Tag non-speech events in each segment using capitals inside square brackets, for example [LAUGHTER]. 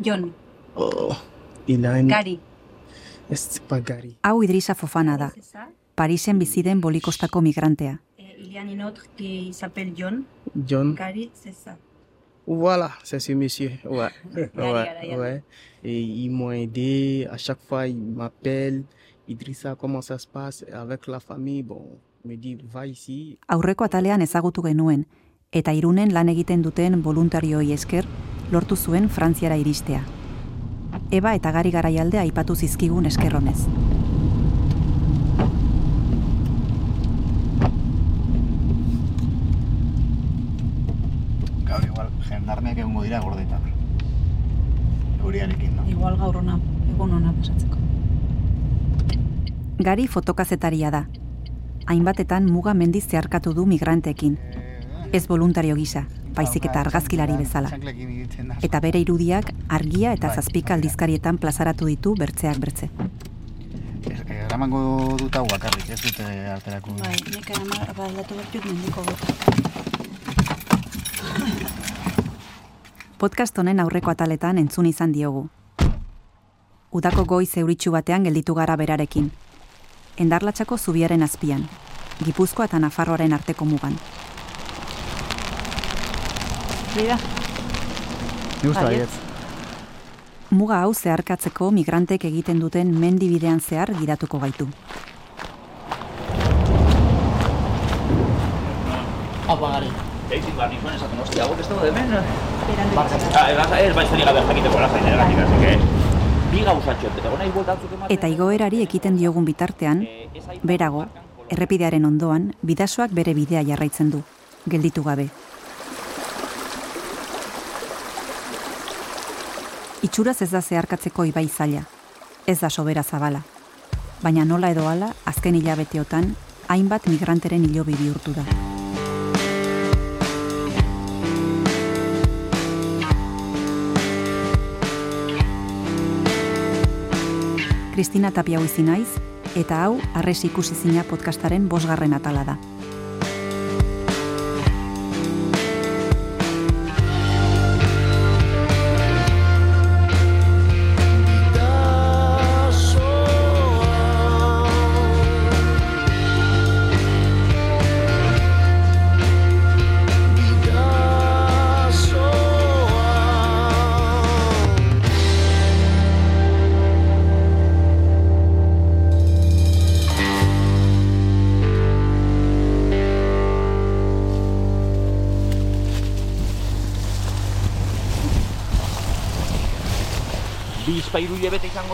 Jon, Oh, Ilan. Gari. Ez pagari. Hau Idrisa Fofana da. Parisen bizi den bolikostako migrantea. Et il y a un autre qui s'appelle John. John. Gary, c'est ça. Voilà, c'est ce monsieur. Ouais. Ouais, ouais. Et ils m'ont aidé. À chaque fois, ils m'appellent. Idrissa, comment ça se passe avec la famille? Bon, il me dit, va ici. Aurreko atalean ezagutu genuen, eta irunen lan egiten duten voluntarioi esker, lortu zuen Frantziara iristea. Eba eta gari garaialdea aipatu zizkigun eskerronez. Gaur igual, jendarmeak egongo dira gordetan. Euriarekin, no? Igual gaur ona, egun ona pasatzeko. Gari fotokazetaria da. Hainbatetan muga mendiz zeharkatu du migranteekin. Ez voluntario gisa, baizik eta argazkilari bezala. Eta bere irudiak argia eta zazpika aldizkarietan plazaratu ditu bertzeak bertze. Ez- Eramango dut hau bakarrik, ez dute alterako. Bai, nik ama baldatu bertut mendiko. Podcast honen aurreko ataletan entzun izan diogu. Udako goiz euritsu batean gelditu gara berarekin. Endarlatxako zubiaren azpian, Gipuzkoa eta Nafarroaren arteko mugan. Bida, Baietz. baietz. Muga hau zeharkatzeko migrantek egiten duten mendi bidean zehar gidatuko gaitu. Apa gari. Eitzin behar nizuen esaten, hostia, hau ez dago berandu Ah, ez, ez baiz gabe jakiteko la zain eratik, así que... Bi gauzatxo, eta gona igualtatzuk ematen... Eta igoerari ekiten diogun bitartean, berago, errepidearen ondoan, bidasoak bere bidea jarraitzen du, gelditu gabe. Itxuraz ez da zeharkatzeko ibai zaila, ez da sobera zabala. Baina nola edo hala, azken hilabeteotan, hainbat migranteren hilobi bihurtu da. Kristina Tapia naiz, eta hau arres ikusi zina podcastaren bosgarren atala da.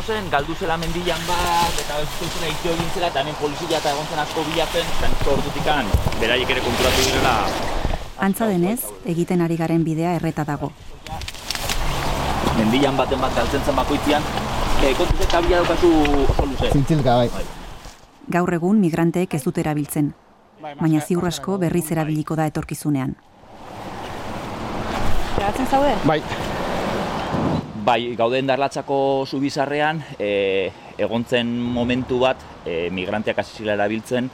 Izango zen, galdu zela mendian bat, eta ez zela itio egin zela, eta hemen polizia eta egon zen asko bilatzen, eta nik ordutikan, beraiek ere konturatu direla, Antza denez, egiten ari garen bidea erreta dago. mendian baten bat galtzen zen bakoitzean, e, kontuz eta bila daukazu oso luze. Zintzilka, bai. Gaur egun migranteek ez dute erabiltzen, baina ziur asko berriz erabiliko da etorkizunean. Geratzen zaude? Bai. Bai, gauden darlatzako zubizarrean, e, egontzen momentu bat, e, migranteak hasi zila erabiltzen,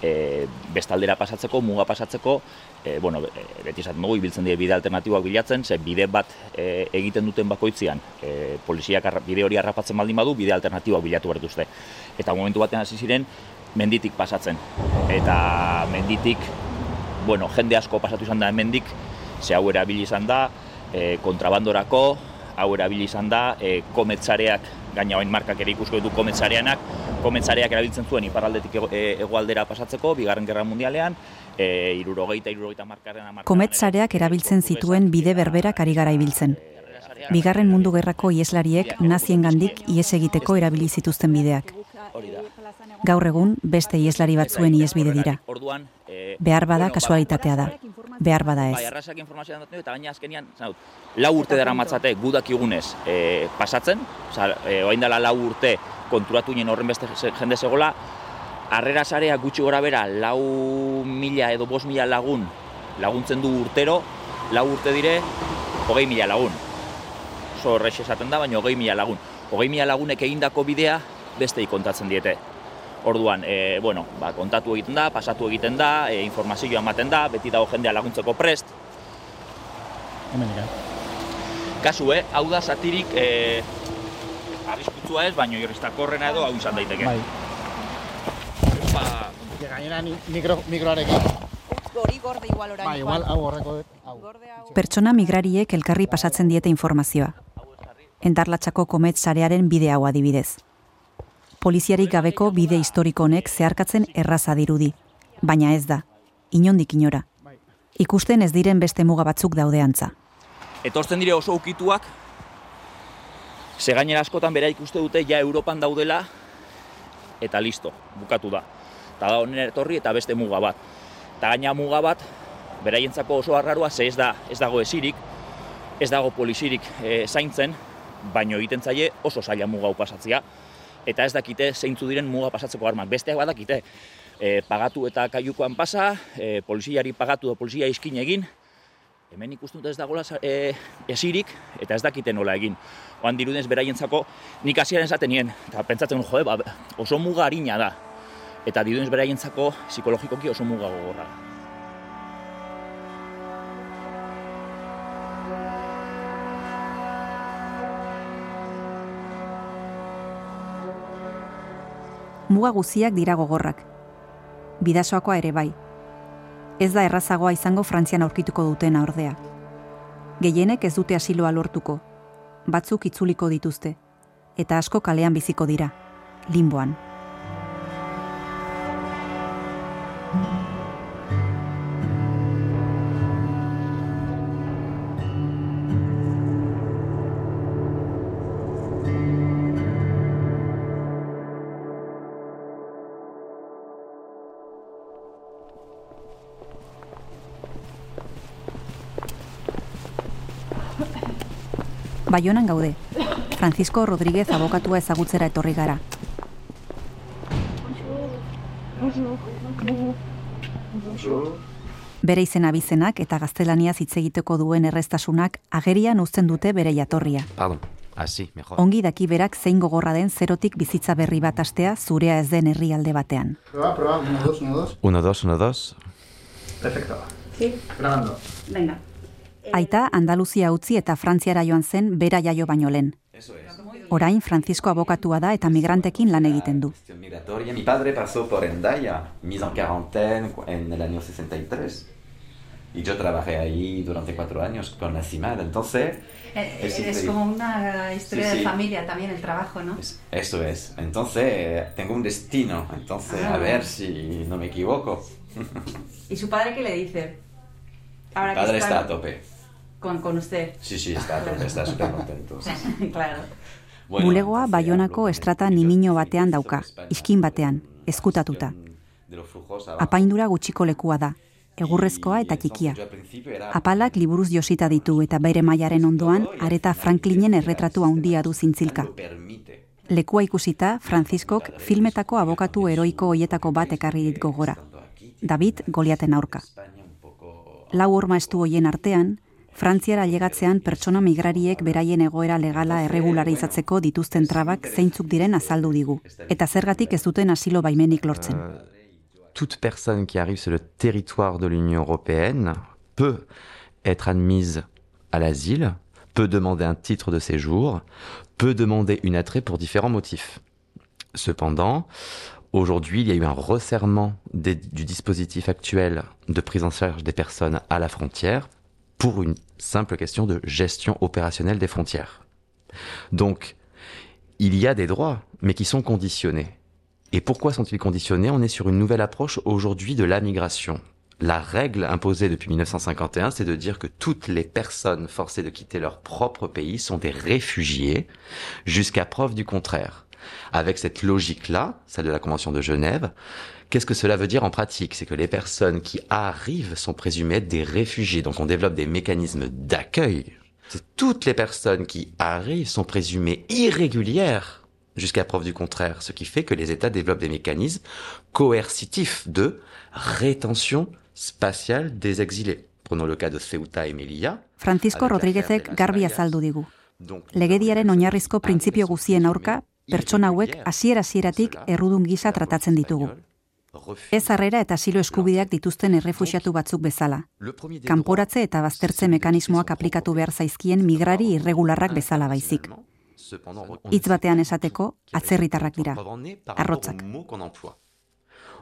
e, bestaldera pasatzeko, muga pasatzeko, e, bueno, e, beti esaten dugu, ibiltzen dira bide alternatiboak bilatzen, ze bide bat e, egiten duten bakoitzean, e, poliziak arra- bide hori harrapatzen baldin badu, bide alternatiboak bilatu behar dituzte. Eta momentu batean hasi ziren, menditik pasatzen. Eta menditik, bueno, jende asko pasatu izan da mendik, ze hau erabili izan da, e, kontrabandorako, hau erabili izan da, e, kometzareak, gaina hain markak ere ikusko ditu kometzareanak, kometzareak erabiltzen zuen iparraldetik ego, e, hegoaldera pasatzeko, bigarren gerra mundialean, e, irurogeita, irurogeita markarren amarkadan Kometzareak erabiltzen zituen bide berberak ari gara ibiltzen. Bigarren mundu gerrako ieslariek naziengandik ies egiteko erabili zituzten bideak. Gaur egun beste ieslari batzuen iesbide dira. E, Behar bada ba, kasualitatea da. Behar bada Bai, ez. arrasak informazioa dut, eta gaina azkenian, zaut, lau urte dara matzate gudakigunez e, pasatzen, oza, e, oain dela lau urte konturatu nien horren beste jende zegola, harrera sarea gutxi gora bera lau mila edo bost mila lagun laguntzen du urtero, lau urte dire, hogei mila lagun. Oso esaten da, baina hogei mila lagun. Hogei mila lagunek egindako bidea bestei kontatzen diete. Orduan, e, bueno, ba, kontatu egiten da, pasatu egiten da, e, informazioa ematen da, beti dago jendea laguntzeko prest. Hemen. Kasu, eh? hau da zatirik eh, arriskutsua ez, baino irristakorrena edo hau izan daiteke. Bai. Ba, Gainera mikro, mikroarekin. Hori gorde igual orain. Bai, igual hau horreko. Hau. Pertsona migrariek elkarri pasatzen diete informazioa. Endarlatxako komet sarearen bide hau adibidez. Poliziarik gabeko bide historiko honek zeharkatzen erraza dirudi, baina ez da, inondik inora. Ikusten ez diren beste muga batzuk daude antza. etortzen dire oso ukituak, ze gainera askotan bera ikuste dute ja Europan daudela, eta listo, bukatu da. Eta da honen etorri eta beste muga bat. Eta gaina muga bat, beraientzako oso arraroa, ze ez, da, ez dago esirik, ez dago polizirik e, zaintzen, baino egiten zaie oso zaila muga pasatzea, eta ez dakite zeintzu diren muga pasatzeko armak. Besteak badakite, e, pagatu eta kaiukoan pasa, e, poliziari pagatu da polizia iskin egin, hemen ikusten dut ez dagoela e, esirik eta ez dakite nola egin. Oan dirudez beraientzako nik hasieran esaten nien, eta pentsatzen jode, ba, oso muga harina da. Eta dirudez beraientzako psikologikoki oso muga gogorra. Muga guziak dira gogorrak. Bidasoakoa ere bai. Ez da errazagoa izango Frantzian aurkituko dutena ordea. Gehienek ez dute asiloa lortuko. Batzuk itzuliko dituzte. Eta asko kalean biziko dira. Limboan. Baionan gaude. Francisco Rodríguez abokatua ezagutzera etorri gara. Bere izena bizenak eta gaztelaniaz hitz egiteko duen errestasunak agerian uzten dute bere jatorria. Pardon. Así, mejor. Ongi daki berak zein gogorra den zerotik bizitza berri bat astea zurea ez den herrialde batean. Proba, proba, uno, dos, uno, dos. Uno, dos, uno, dos. Perfecto. Sí. Grabando. Venga. Aita Andaluzia utzi eta Frantziara joan zen bera jaio baino lehen. Eso es. Orain Francisco abokatua da eta migrantekin lan egiten du. Mi padre pasó por Endaya, mise en cuarentaine en el año 63. Y yo trabajé ahí durante cuatro años con la CIMAD. Entonces, Es es increíble. como una historia Sí, de sí. familia también el trabajo, ¿no? es- eso es. Entonces, eh, tengo un destino. Entonces, Ah. a ver si no me equivoco. ¿Y su padre qué le dice? Ahora Mi padre que está a tope. Con, con usted. Sí, sí, está. Está súper contento. [LAUGHS] claro. Bueno, Bulegoa Baionako estrata sobre batean dauka, iskin batean, ezkutatuta. abajo. Apaindura gutxiko lekua da, egurrezkoa eta txikia. Apalak liburuz josita ditu eta bere mailaren ondoan areta Franklinen erretratu handia du zintzilka. Lekua ikusita, Franziskok filmetako abokatu heroiko hoietako bat ekarri dit gogora. David Goliaten aurka. Lau horma estu hoien artean, Frantziara llegatzean pertsona migrariek beraien egoera legala erregularizatzeko dituzten trabak zeintzuk diren azaldu digu. Eta asilo baimenik lortzen. toute personne qui arrive sur le territoire de l'Union européenne peut être admise à l'asile, peut demander un titre de séjour, peut demander une attrait pour différents motifs. Cependant, aujourd'hui, il y a eu un resserrement du dispositif actuel de prise en charge des personnes à la frontière pour une simple question de gestion opérationnelle des frontières. Donc, il y a des droits, mais qui sont conditionnés. Et pourquoi sont-ils conditionnés? On est sur une nouvelle approche aujourd'hui de la migration. La règle imposée depuis 1951, c'est de dire que toutes les personnes forcées de quitter leur propre pays sont des réfugiés jusqu'à preuve du contraire. Avec cette logique-là, celle de la Convention de Genève, qu'est-ce que cela veut dire en pratique? C'est que les personnes qui arrivent sont présumées être des réfugiés. Donc on développe des mécanismes d'accueil. Toutes les personnes qui arrivent sont présumées irrégulières jusqu'à preuve du contraire, ce qui fait que les États développent des mécanismes coercitifs de rétention spatiale des exilés. Prenons le cas de Ceuta et Melilla. Francisco Rodríguezek garbi azaldu digu. Donc, Legediaren oinarrizko printzipio guzien aurka, pertsona hauek hasiera hasieratik errudun gisa tratatzen ditugu. Ez harrera eta asilo eskubideak dituzten errefuxiatu batzuk bezala. Kanporatze eta baztertze mekanismoak aplikatu behar zaizkien migrari irregularrak bezala baizik. Hitz batean esateko, atzerritarrak dira. Arrotzak.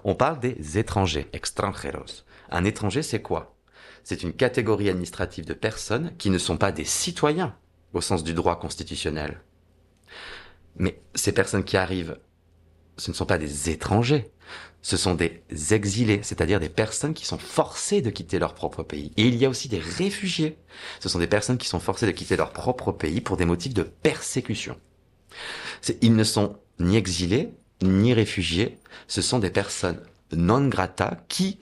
On parle des étrangers, extranjeros. Un étranger, c'est quoi C'est une catégorie administrative de personnes qui ne sont pas des citoyens au sens du droit constitutionnel. Mais ces personnes qui arrivent, ce ne sont pas des étrangers, ce sont des exilés, c'est-à-dire des personnes qui sont forcées de quitter leur propre pays. Et il y a aussi des réfugiés. Ce sont des personnes qui sont forcées de quitter leur propre pays pour des motifs de persécution. Ils ne sont ni exilés, ni réfugiés, ce sont des personnes non grata qui,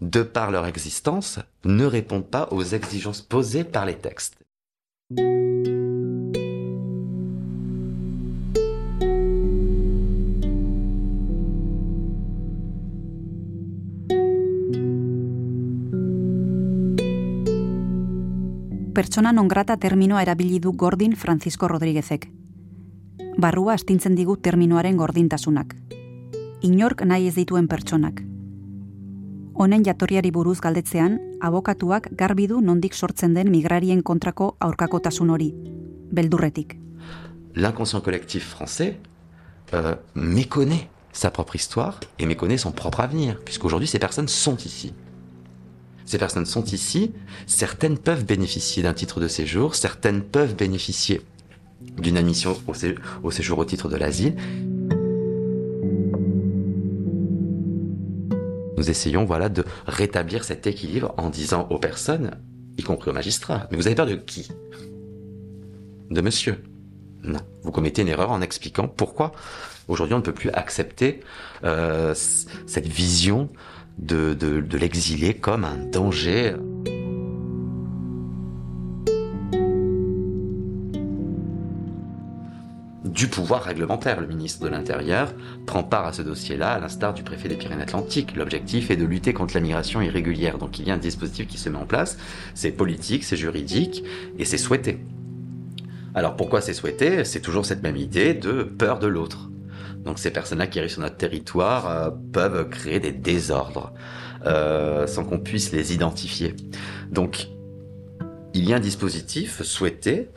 de par leur existence, ne répondent pas aux exigences posées par les textes. Pertsona non grata terminoa erabili du Gordin Francisco Rodríguezek. Barrua astintzen digu terminoaren gordintasunak. Inork nahi ez dituen pertsonak. Honen jatorriari buruz galdetzean, abokatuak garbi du nondik sortzen den migrarien kontrako aurkakotasun hori, beldurretik. L'inconscient collectif français euh, méconnaît sa propre histoire et méconnaît son propre avenir, puisqu'aujourd'hui ces personnes sont ici. Ces personnes sont ici, certaines peuvent bénéficier d'un titre de séjour, certaines peuvent bénéficier d'une admission au, séjour au titre de l'asile. Nous essayons voilà de rétablir cet équilibre en disant aux personnes, y compris aux magistrats, mais vous avez peur de qui? De monsieur. Non, vous commettez une erreur en expliquant pourquoi aujourd'hui on ne peut plus accepter euh, cette vision de, de, de l'exilé comme un danger. du pouvoir réglementaire. Le ministre de l'Intérieur prend part à ce dossier-là, à l'instar du préfet des Pyrénées-Atlantiques. L'objectif est de lutter contre la migration irrégulière. Donc il y a un dispositif qui se met en place. C'est politique, c'est juridique et c'est souhaité. Alors pourquoi c'est souhaité? C'est toujours cette même idée de peur de l'autre. Donc ces personnes-là qui arrivent sur notre territoire euh, peuvent créer des désordres euh, sans qu'on puisse les identifier. Donc il y a un dispositif souhaité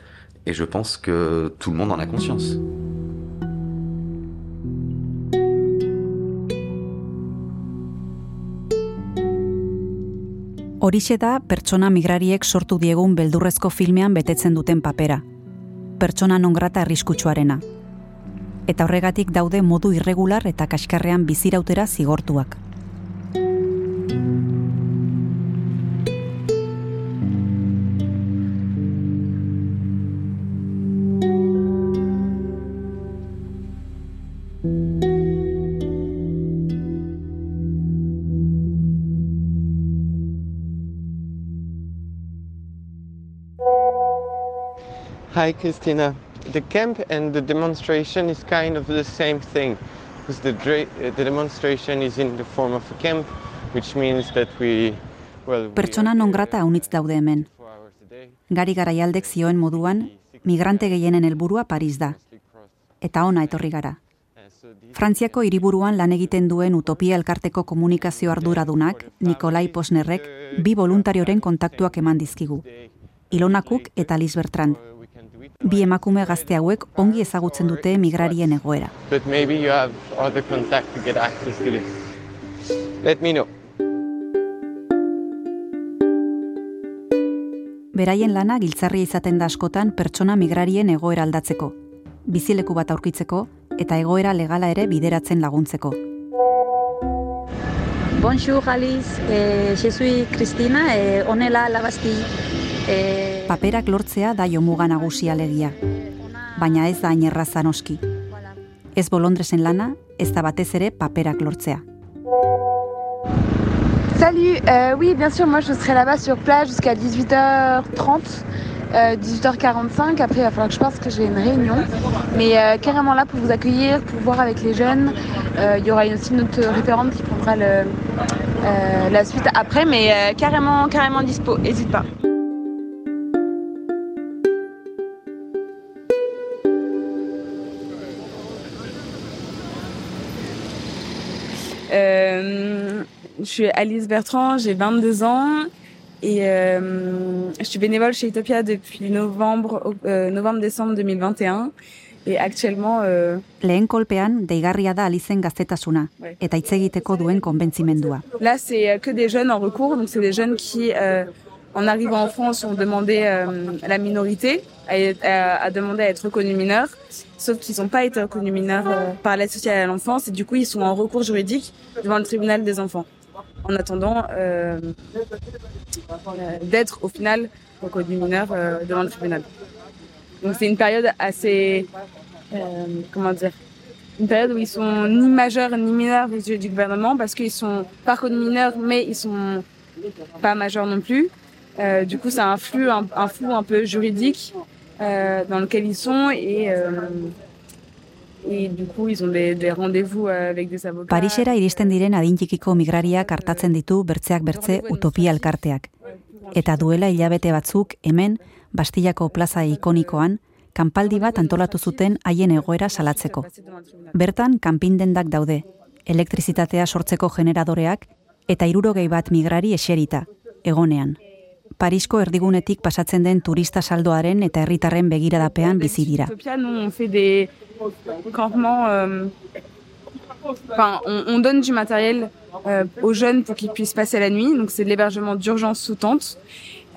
et je pense que tout le monde en a conscience. Horixe da pertsona migrariek sortu diegun beldurrezko filmean betetzen duten papera. Pertsona non grata arriskutsuarena, eta horregatik daude modu irregular eta kaskarrean bizirautera zigortuak. Hi, Christina. The camp and the demonstration is kind of the same thing because the, the demonstration is in the form of a camp which means that we well, Pertsona non grata unitz daude hemen. Gari garaialdek zioen moduan, migrante gehienen helburua Paris da. Eta ona etorri gara. Frantziako hiriburuan lan egiten duen Utopia elkarteko komunikazio arduradunak, Nikolai Posnerrek, bi voluntarioren kontaktuak eman dizkigu. Ilonakuk eta Liz Bertrand, bi emakume gazte hauek ongi ezagutzen dute migrarien egoera. Beraien lana giltzarria izaten da askotan pertsona migrarien egoera aldatzeko, bizileku bat aurkitzeko eta egoera legala ere bideratzen laguntzeko. Bonjour Alice, eh, je suis Cristina, eh, onela labasti. Eh... Paperak lortzea da jomuga nagusia legia, baina ez da bolondresen lana, ez da batez ere. Salut, euh, oui, bien sûr, moi je serai là-bas sur plage jusqu'à 18h30. Euh, 18h45. Après, il va falloir que je pense que j'ai une réunion. Mais euh, carrément là pour vous accueillir, pour voir avec les jeunes. Euh, il y aura aussi une autre référente qui prendra euh, la suite après. Mais euh, carrément, carrément dispo. N'hésite pas. Euh, je suis Alice Bertrand, j'ai 22 ans et euh, je suis bénévole chez Utopia depuis novembre, euh, novembre-décembre 2021. Et actuellement, euh, Lehen kolpean, deigarria da Alizen gaztetasuna, eta hitz egiteko duen konbentzimendua. là, c'est euh, que des jeunes en recours. Donc, c'est des jeunes qui, euh, en arrivant en France, ont demandé euh, la minorité, à, à, à demander à être reconnus mineurs, sauf qu'ils n'ont pas été reconnus mineurs euh, par l'aide sociale à l'enfance. Et du coup, ils sont en recours juridique devant le tribunal des enfants. En attendant euh, d'être au final reconnus mineurs euh, devant le tribunal. Donc c'est une période assez, euh, comment dire, une période où ils sont ni majeurs ni mineurs aux yeux du gouvernement parce qu'ils sont pas reconnus mineurs mais ils sont pas majeurs non plus. Euh, du coup, ça influe un, un flou un peu juridique euh, dans lequel ils sont et euh, et du coup ils ont des, rendez-vous euh, avec des avocats. Parisera iristen diren adin txikiko migrariak hartatzen ditu bertzeak bertze utopia elkarteak. Eta duela hilabete batzuk hemen, Bastillako plaza ikonikoan, kanpaldi bat antolatu zuten haien egoera salatzeko. Bertan, kanpindendak daude, elektrizitatea sortzeko generadoreak eta irurogei bat migrari eserita, egonean. Parisko erdigunetik pasatzen den turista saldoaren eta herritarren begiradapean bizi dira. On fait des campements. euh, Enfin, on, on donne du matériel euh, aux jeunes pour qu'ils puissent passer la nuit. Donc, c'est de l'hébergement d'urgence sous tente,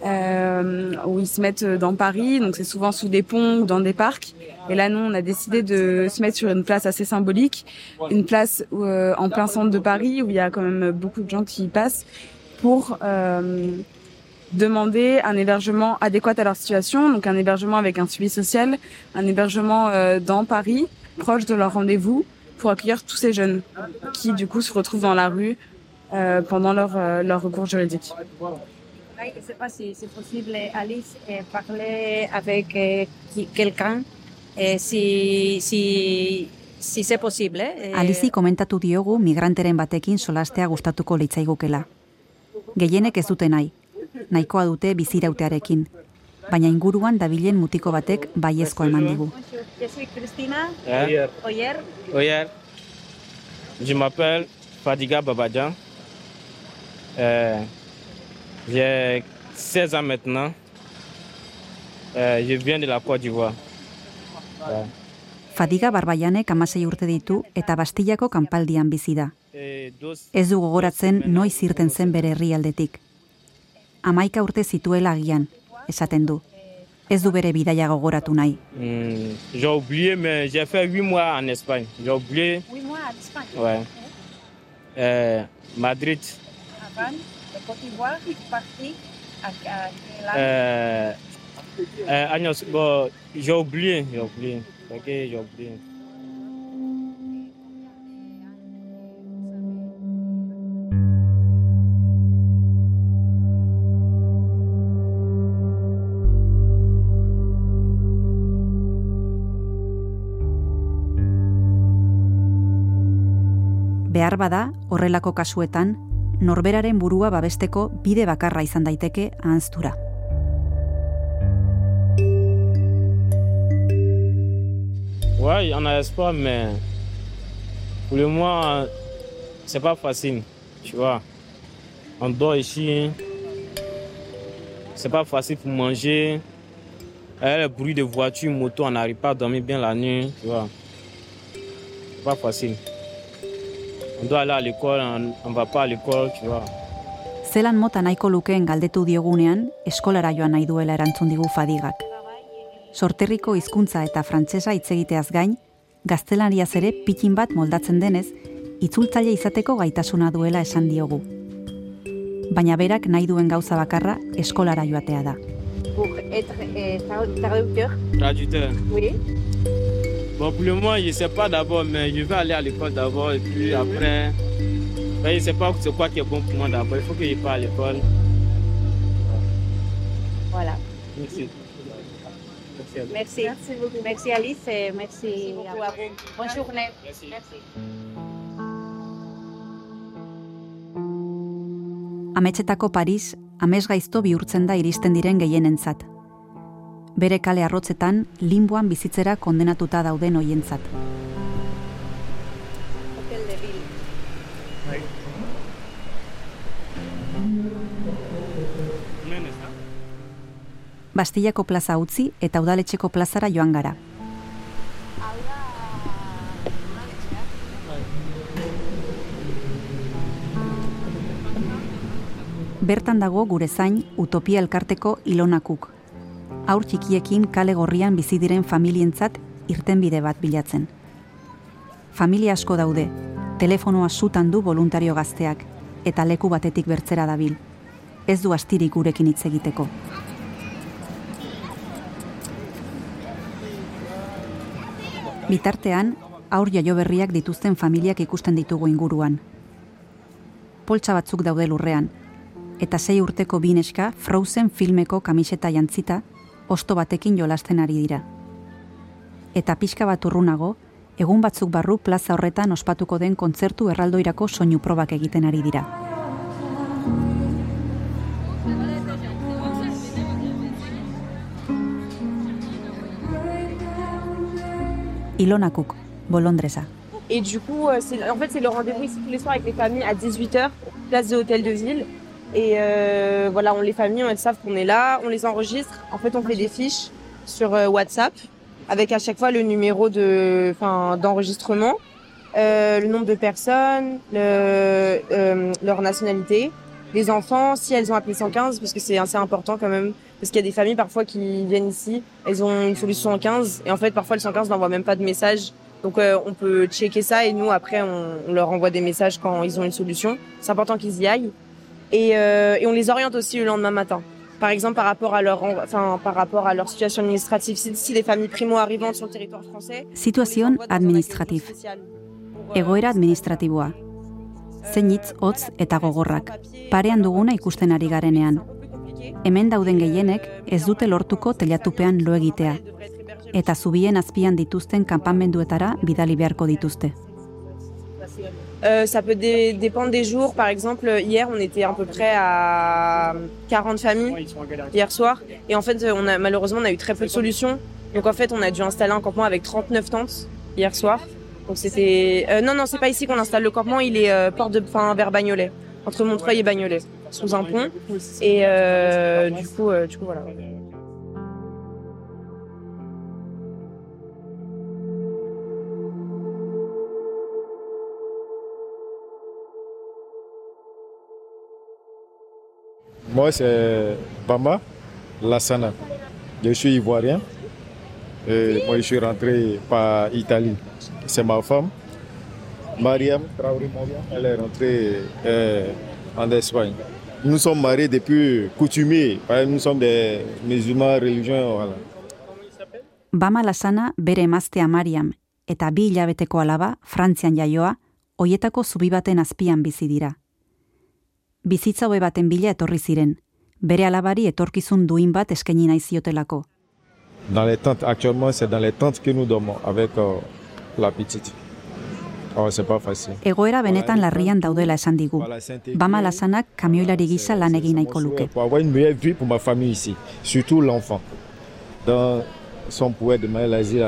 euh, où ils se mettent dans Paris. Donc, c'est souvent sous des ponts ou dans des parcs. Et là, nous, on a décidé de se mettre sur une place assez symbolique, une place où, euh, en plein centre de Paris, où il y a quand même beaucoup de gens qui y passent, pour euh, demander un hébergement adéquat à leur situation, donc un hébergement avec un suivi social, un hébergement euh, dans Paris, proche de leur rendez-vous, pour accueillir tous ces jeunes qui du coup se retrouvent dans la rue euh, pendant leur, euh, leur recours juridique. Je ne sais pas si c'est possible, Alice, euh, parler avec euh, quelqu'un, euh, si, si, si c'est possible. Alizi komentatu diogu migranteren batekin solastea gustatuko litzaigukela. Gehienek ez dute nahi, nahikoa dute bizirautearekin, baina inguruan dabilen mutiko batek baiezkoa eman digu. Bonjour, je suis Christina Hein? Oyer. Oyer, je m'appelle Fadiga Babadjan. Euh, J'ai 16 ans maintenant. Euh, je viens de la Côte d'Ivoire. Ouais. Fadiga barbaianek amasei urte ditu eta Bastillako kanpaldian bizi da. Ez du gogoratzen noiz irten zen bere herrialdetik. Amaika urte zituela agian, esaten du. Ez du bere bidaia gogoratu nahi. Hmm, j'ai oublié, mais j'ai fait 8 mois en Espagne. J'ai oublié. Oui, moi, à l'Espagne. Ouais. Euh, Madrid. Avant, de Côte d'Ivoire, je suis partie à, à Euh, euh, Agnos, bon, j'ai oublié, j'ai oublié. Ok, j'ai oublié. Behar bada, horrelako kasuetan, norberaren burua babesteko bide bakarra izan daiteke ahanztura. Ouais, en a espoir, mais pour le moment, c'est pas facile, tu vois. On dort ici, c'est pas facile pour manger. Et le bruit de voiture, moto, on n'arrive pas à dormir bien la nuit, tu vois. C'est pas facile. On doit aller à l'école, on, on va pas à l'école, tu vois. Zelan mota nahiko lukeen galdetu diogunean, eskolara joan nahi duela erantzun digu fadigak. Sorterriko hizkuntza eta frantsesa hitz egiteaz gain, gaztelaniaz ere pitin bat moldatzen denez, itzultzaile izateko gaitasuna duela esan diogu. Baina berak nahi duen gauza bakarra eskolara joatea da. Pour être euh, traducteur Traducteur. Oui. Bon, pour le moment, je ne sais pas d'abord, mais je vais aller à l'école d'abord et puis après. Ben, je ne sais pas c'est quoi qui est bon pour moi d'abord. Il faut que je parte à l'école. Voilà. Merci. Merci. Merci beaucoup. Merci Alice et merci à vous. Bonne journée. Merci. Ametsetako Paris, amesgaizto bihurtzen da iristen diren gehienentzat bere kale arrotzetan limboan bizitzera kondenatuta dauden hoientzat. Hotel de Ville. Bai. Bastillako plaza utzi eta udaletxeko plazara joan gara. Bertan dago gure zain Utopia Elkarteko Ilonakuk, Aur txikiekin kale gorrian bizi diren familientzat irtenbide bat bilatzen. Familia asko daude, telefonoa sutan du voluntario gazteak, eta leku batetik bertzera dabil. Ez du astirik gurekin hitz egiteko. Bitartean, aur jaio berriak dituzten familiak ikusten ditugu inguruan. Poltsa batzuk daude lurrean, eta sei urteko bineska Frozen filmeko kamiseta jantzita, osto batekin jolasten ari dira. Eta pixka bat urrunago, egun batzuk barru plaza horretan ospatuko den kontzertu erraldoirako soinu probak egiten ari dira. Ilona Cook, Bolondresa. Et du coup, euh, c'est- en fait, c'est le rendez-vous tous les soirs avec les familles à 18h, place de l'hôtel de ville. Et euh, voilà, on les familles, elles savent qu'on est là, on les enregistre. En fait, on fait des fiches sur euh, WhatsApp avec à chaque fois le numéro de, d'enregistrement, euh, le nombre de personnes, le, leur nationalité, les enfants, si elles ont appelé 115, parce que c'est assez important quand même, parce qu'il y a des familles parfois qui viennent ici, elles ont une solution 115, et en fait parfois le 115 n'envoie même pas de message. Donc on peut checker ça et nous après on leur envoie des messages quand ils ont une solution. C'est important qu'ils y aillent. Et, euh, et on les oriente aussi le lendemain matin. Par exemple par rapport à leur, en- enfin par rapport à leur situation administrative. Si, si les familles primo arrivantes sur le territoire français, Situazion administratif. Egoera administratiboa. Zein hitz hotz eta gogorrak. Parean duguna ikusten ari garenean. Hemen dauden gehienek ez dute lortuko telatupean lo egitea. Eta zubien azpian dituzten kanpamenduetara bidali beharko dituzte. Euh, ça peut dé- dépendre des jours. Par exemple, hier, on était à peu près à 40 familles hier soir. Et en fait, on a, malheureusement, on a eu très peu de solutions. Donc en fait, on a dû installer un campement avec 39 tentes hier soir. Donc c'était... euh, non, non, c'est pas ici qu'on installe le campement. Il est euh, porte de fin vers Bagnolet, entre Montreuil et Bagnolet, sous un pont. Et euh, du coup, euh, du coup, voilà. Moi, c'est Bamba Lassana. Je suis ivoirien. Et moi, je suis rentré par Italie. C'est ma femme, Mariam Traoré. Elle est rentrée euh, en Espagne. Nous sommes mariés depuis que Nous sommes des musulmans religieux. Voilà. Bama lasana bere emaztea Mariam eta bi hilabeteko alaba Frantzian jaioa, hoietako zubi baten azpian bizi dira. Bizitza hobe baten bila etorri ziren, bere alabari etorkizun duin bat eskaini nahi ziotelako. Dans les tentes, actuellement, c'est dans les tentes que nous dormons avec euh, la petite. Oh, c'est pas facile. Egoera benetan larrian daudela esan digu. Bama lasanak kamioilari gisa lan egin nahiko luke. Pour avoir une meilleure vie pour ma famille ici, surtout l'enfant. Donc, si on pouvait demander l'asile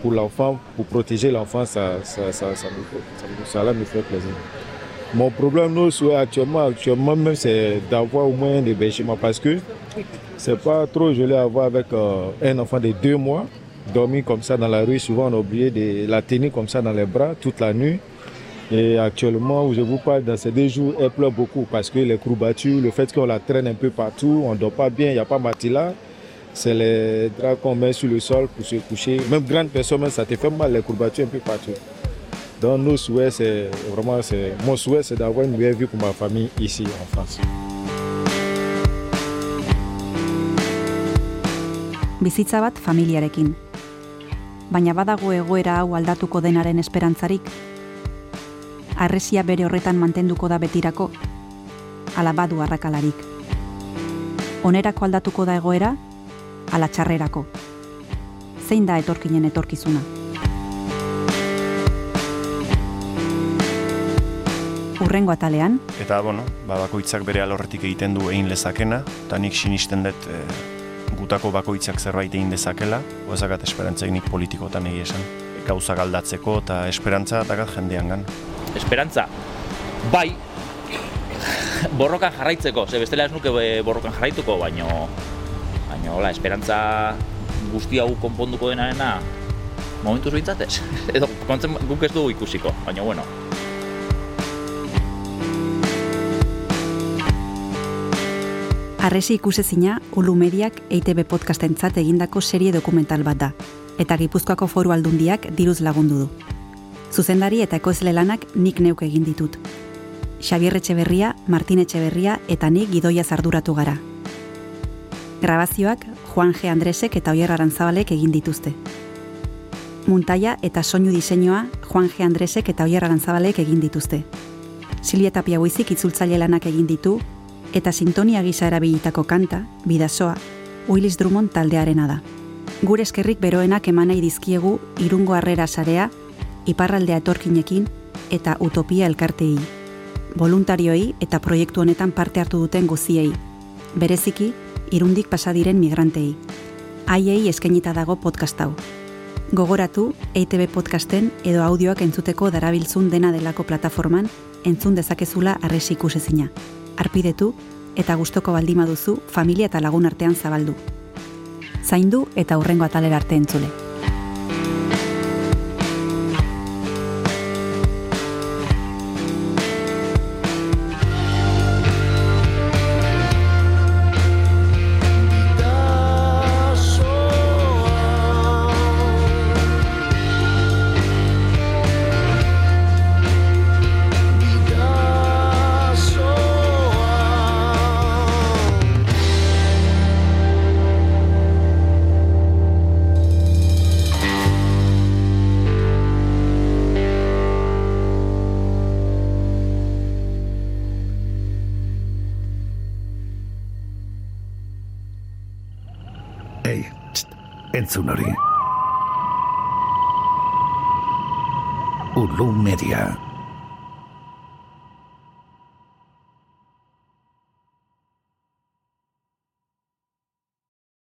pour l'enfant, pour protéger l'enfant, ça, ça, ça, ça, me, ferait plaisir. Mon problème, nous, actuellement, actuellement même, c'est d'avoir au moins un hébergement parce que c'est pas trop joli à avoir avec euh, un enfant de deux mois, dormir comme ça dans la rue. Souvent, on a oublié de la tenir comme ça dans les bras toute la nuit. Et actuellement, où je vous parle, dans ces deux jours, elle pleure beaucoup parce que les courbatures, le fait qu'on la traîne un peu partout, on ne dort pas bien, il n'y a pas matelas. C'est les draps qu'on met sur le sol pour se coucher. Même grande personne, ça te fait mal, les courbatures un peu partout. Donc, nos souhaits, c'est vraiment, mon souhait, c'est d'avoir une meilleure vie pour ma famille ici en France. Bizitza bat familiarekin. Baina badago egoera hau aldatuko denaren esperantzarik? Arresia bere horretan mantenduko da betirako? Ala badu arrakalarik. Onerako aldatuko da egoera? Ala txarrerako. Zein da etorkinen etorkizuna? Urrengo atalean, Eta, bueno, ba, bakoitzak bere alorretik egiten du egin lezakena, eta nik sinisten dut e, gutako bakoitzak zerbait egin dezakela, oezakat esperantzaik nik politikotan egia esan. Gauzak aldatzeko eta esperantza dakat jendean gan. Esperantza, bai, borrokan jarraitzeko, ze bestela ez nuke eh, borrokan jarraituko, baino, baino hola, esperantza guzti hau konponduko denarena momentuz behintzatez. [LAUGHS] Edo kontzen guk ez dugu ikusiko, baina bueno. Arresi ikusezina, Ulu Mediak EITB podcastentzat egindako serie dokumental bat da, eta Gipuzkoako foru aldundiak diruz lagundu du. Zuzendari eta ekoizle lanak nik neuk egin ditut. Xabier Etxeberria, Martin Etxeberria eta nik gidoia zarduratu gara. Grabazioak Juan G. Andresek eta Oier Arantzabalek egin dituzte. Muntaia eta soinu diseinua Juan G. Andresek eta Oier Arantzabalek egin dituzte. Silvia Tapia Buizik itzultzaile lanak egin ditu, eta sintonia gisa erabilitako kanta, bidasoa, Willis Drummond taldearena da. Gure eskerrik beroenak emanai dizkiegu irungo harrera sarea, iparraldea etorkinekin eta utopia elkartei. Voluntarioi eta proiektu honetan parte hartu duten guziei. Bereziki, irundik pasadiren migrantei. Haiei eskainita dago podcast hau. Gogoratu, EITB podcasten edo audioak entzuteko darabiltzun dena delako plataforman entzun dezakezula arresi ikusezina arpidetu eta gustoko baldima duzu familia eta lagun artean zabaldu. Zaindu eta hurrengo atalera arte entzule. Entzun hori. Ulu Media.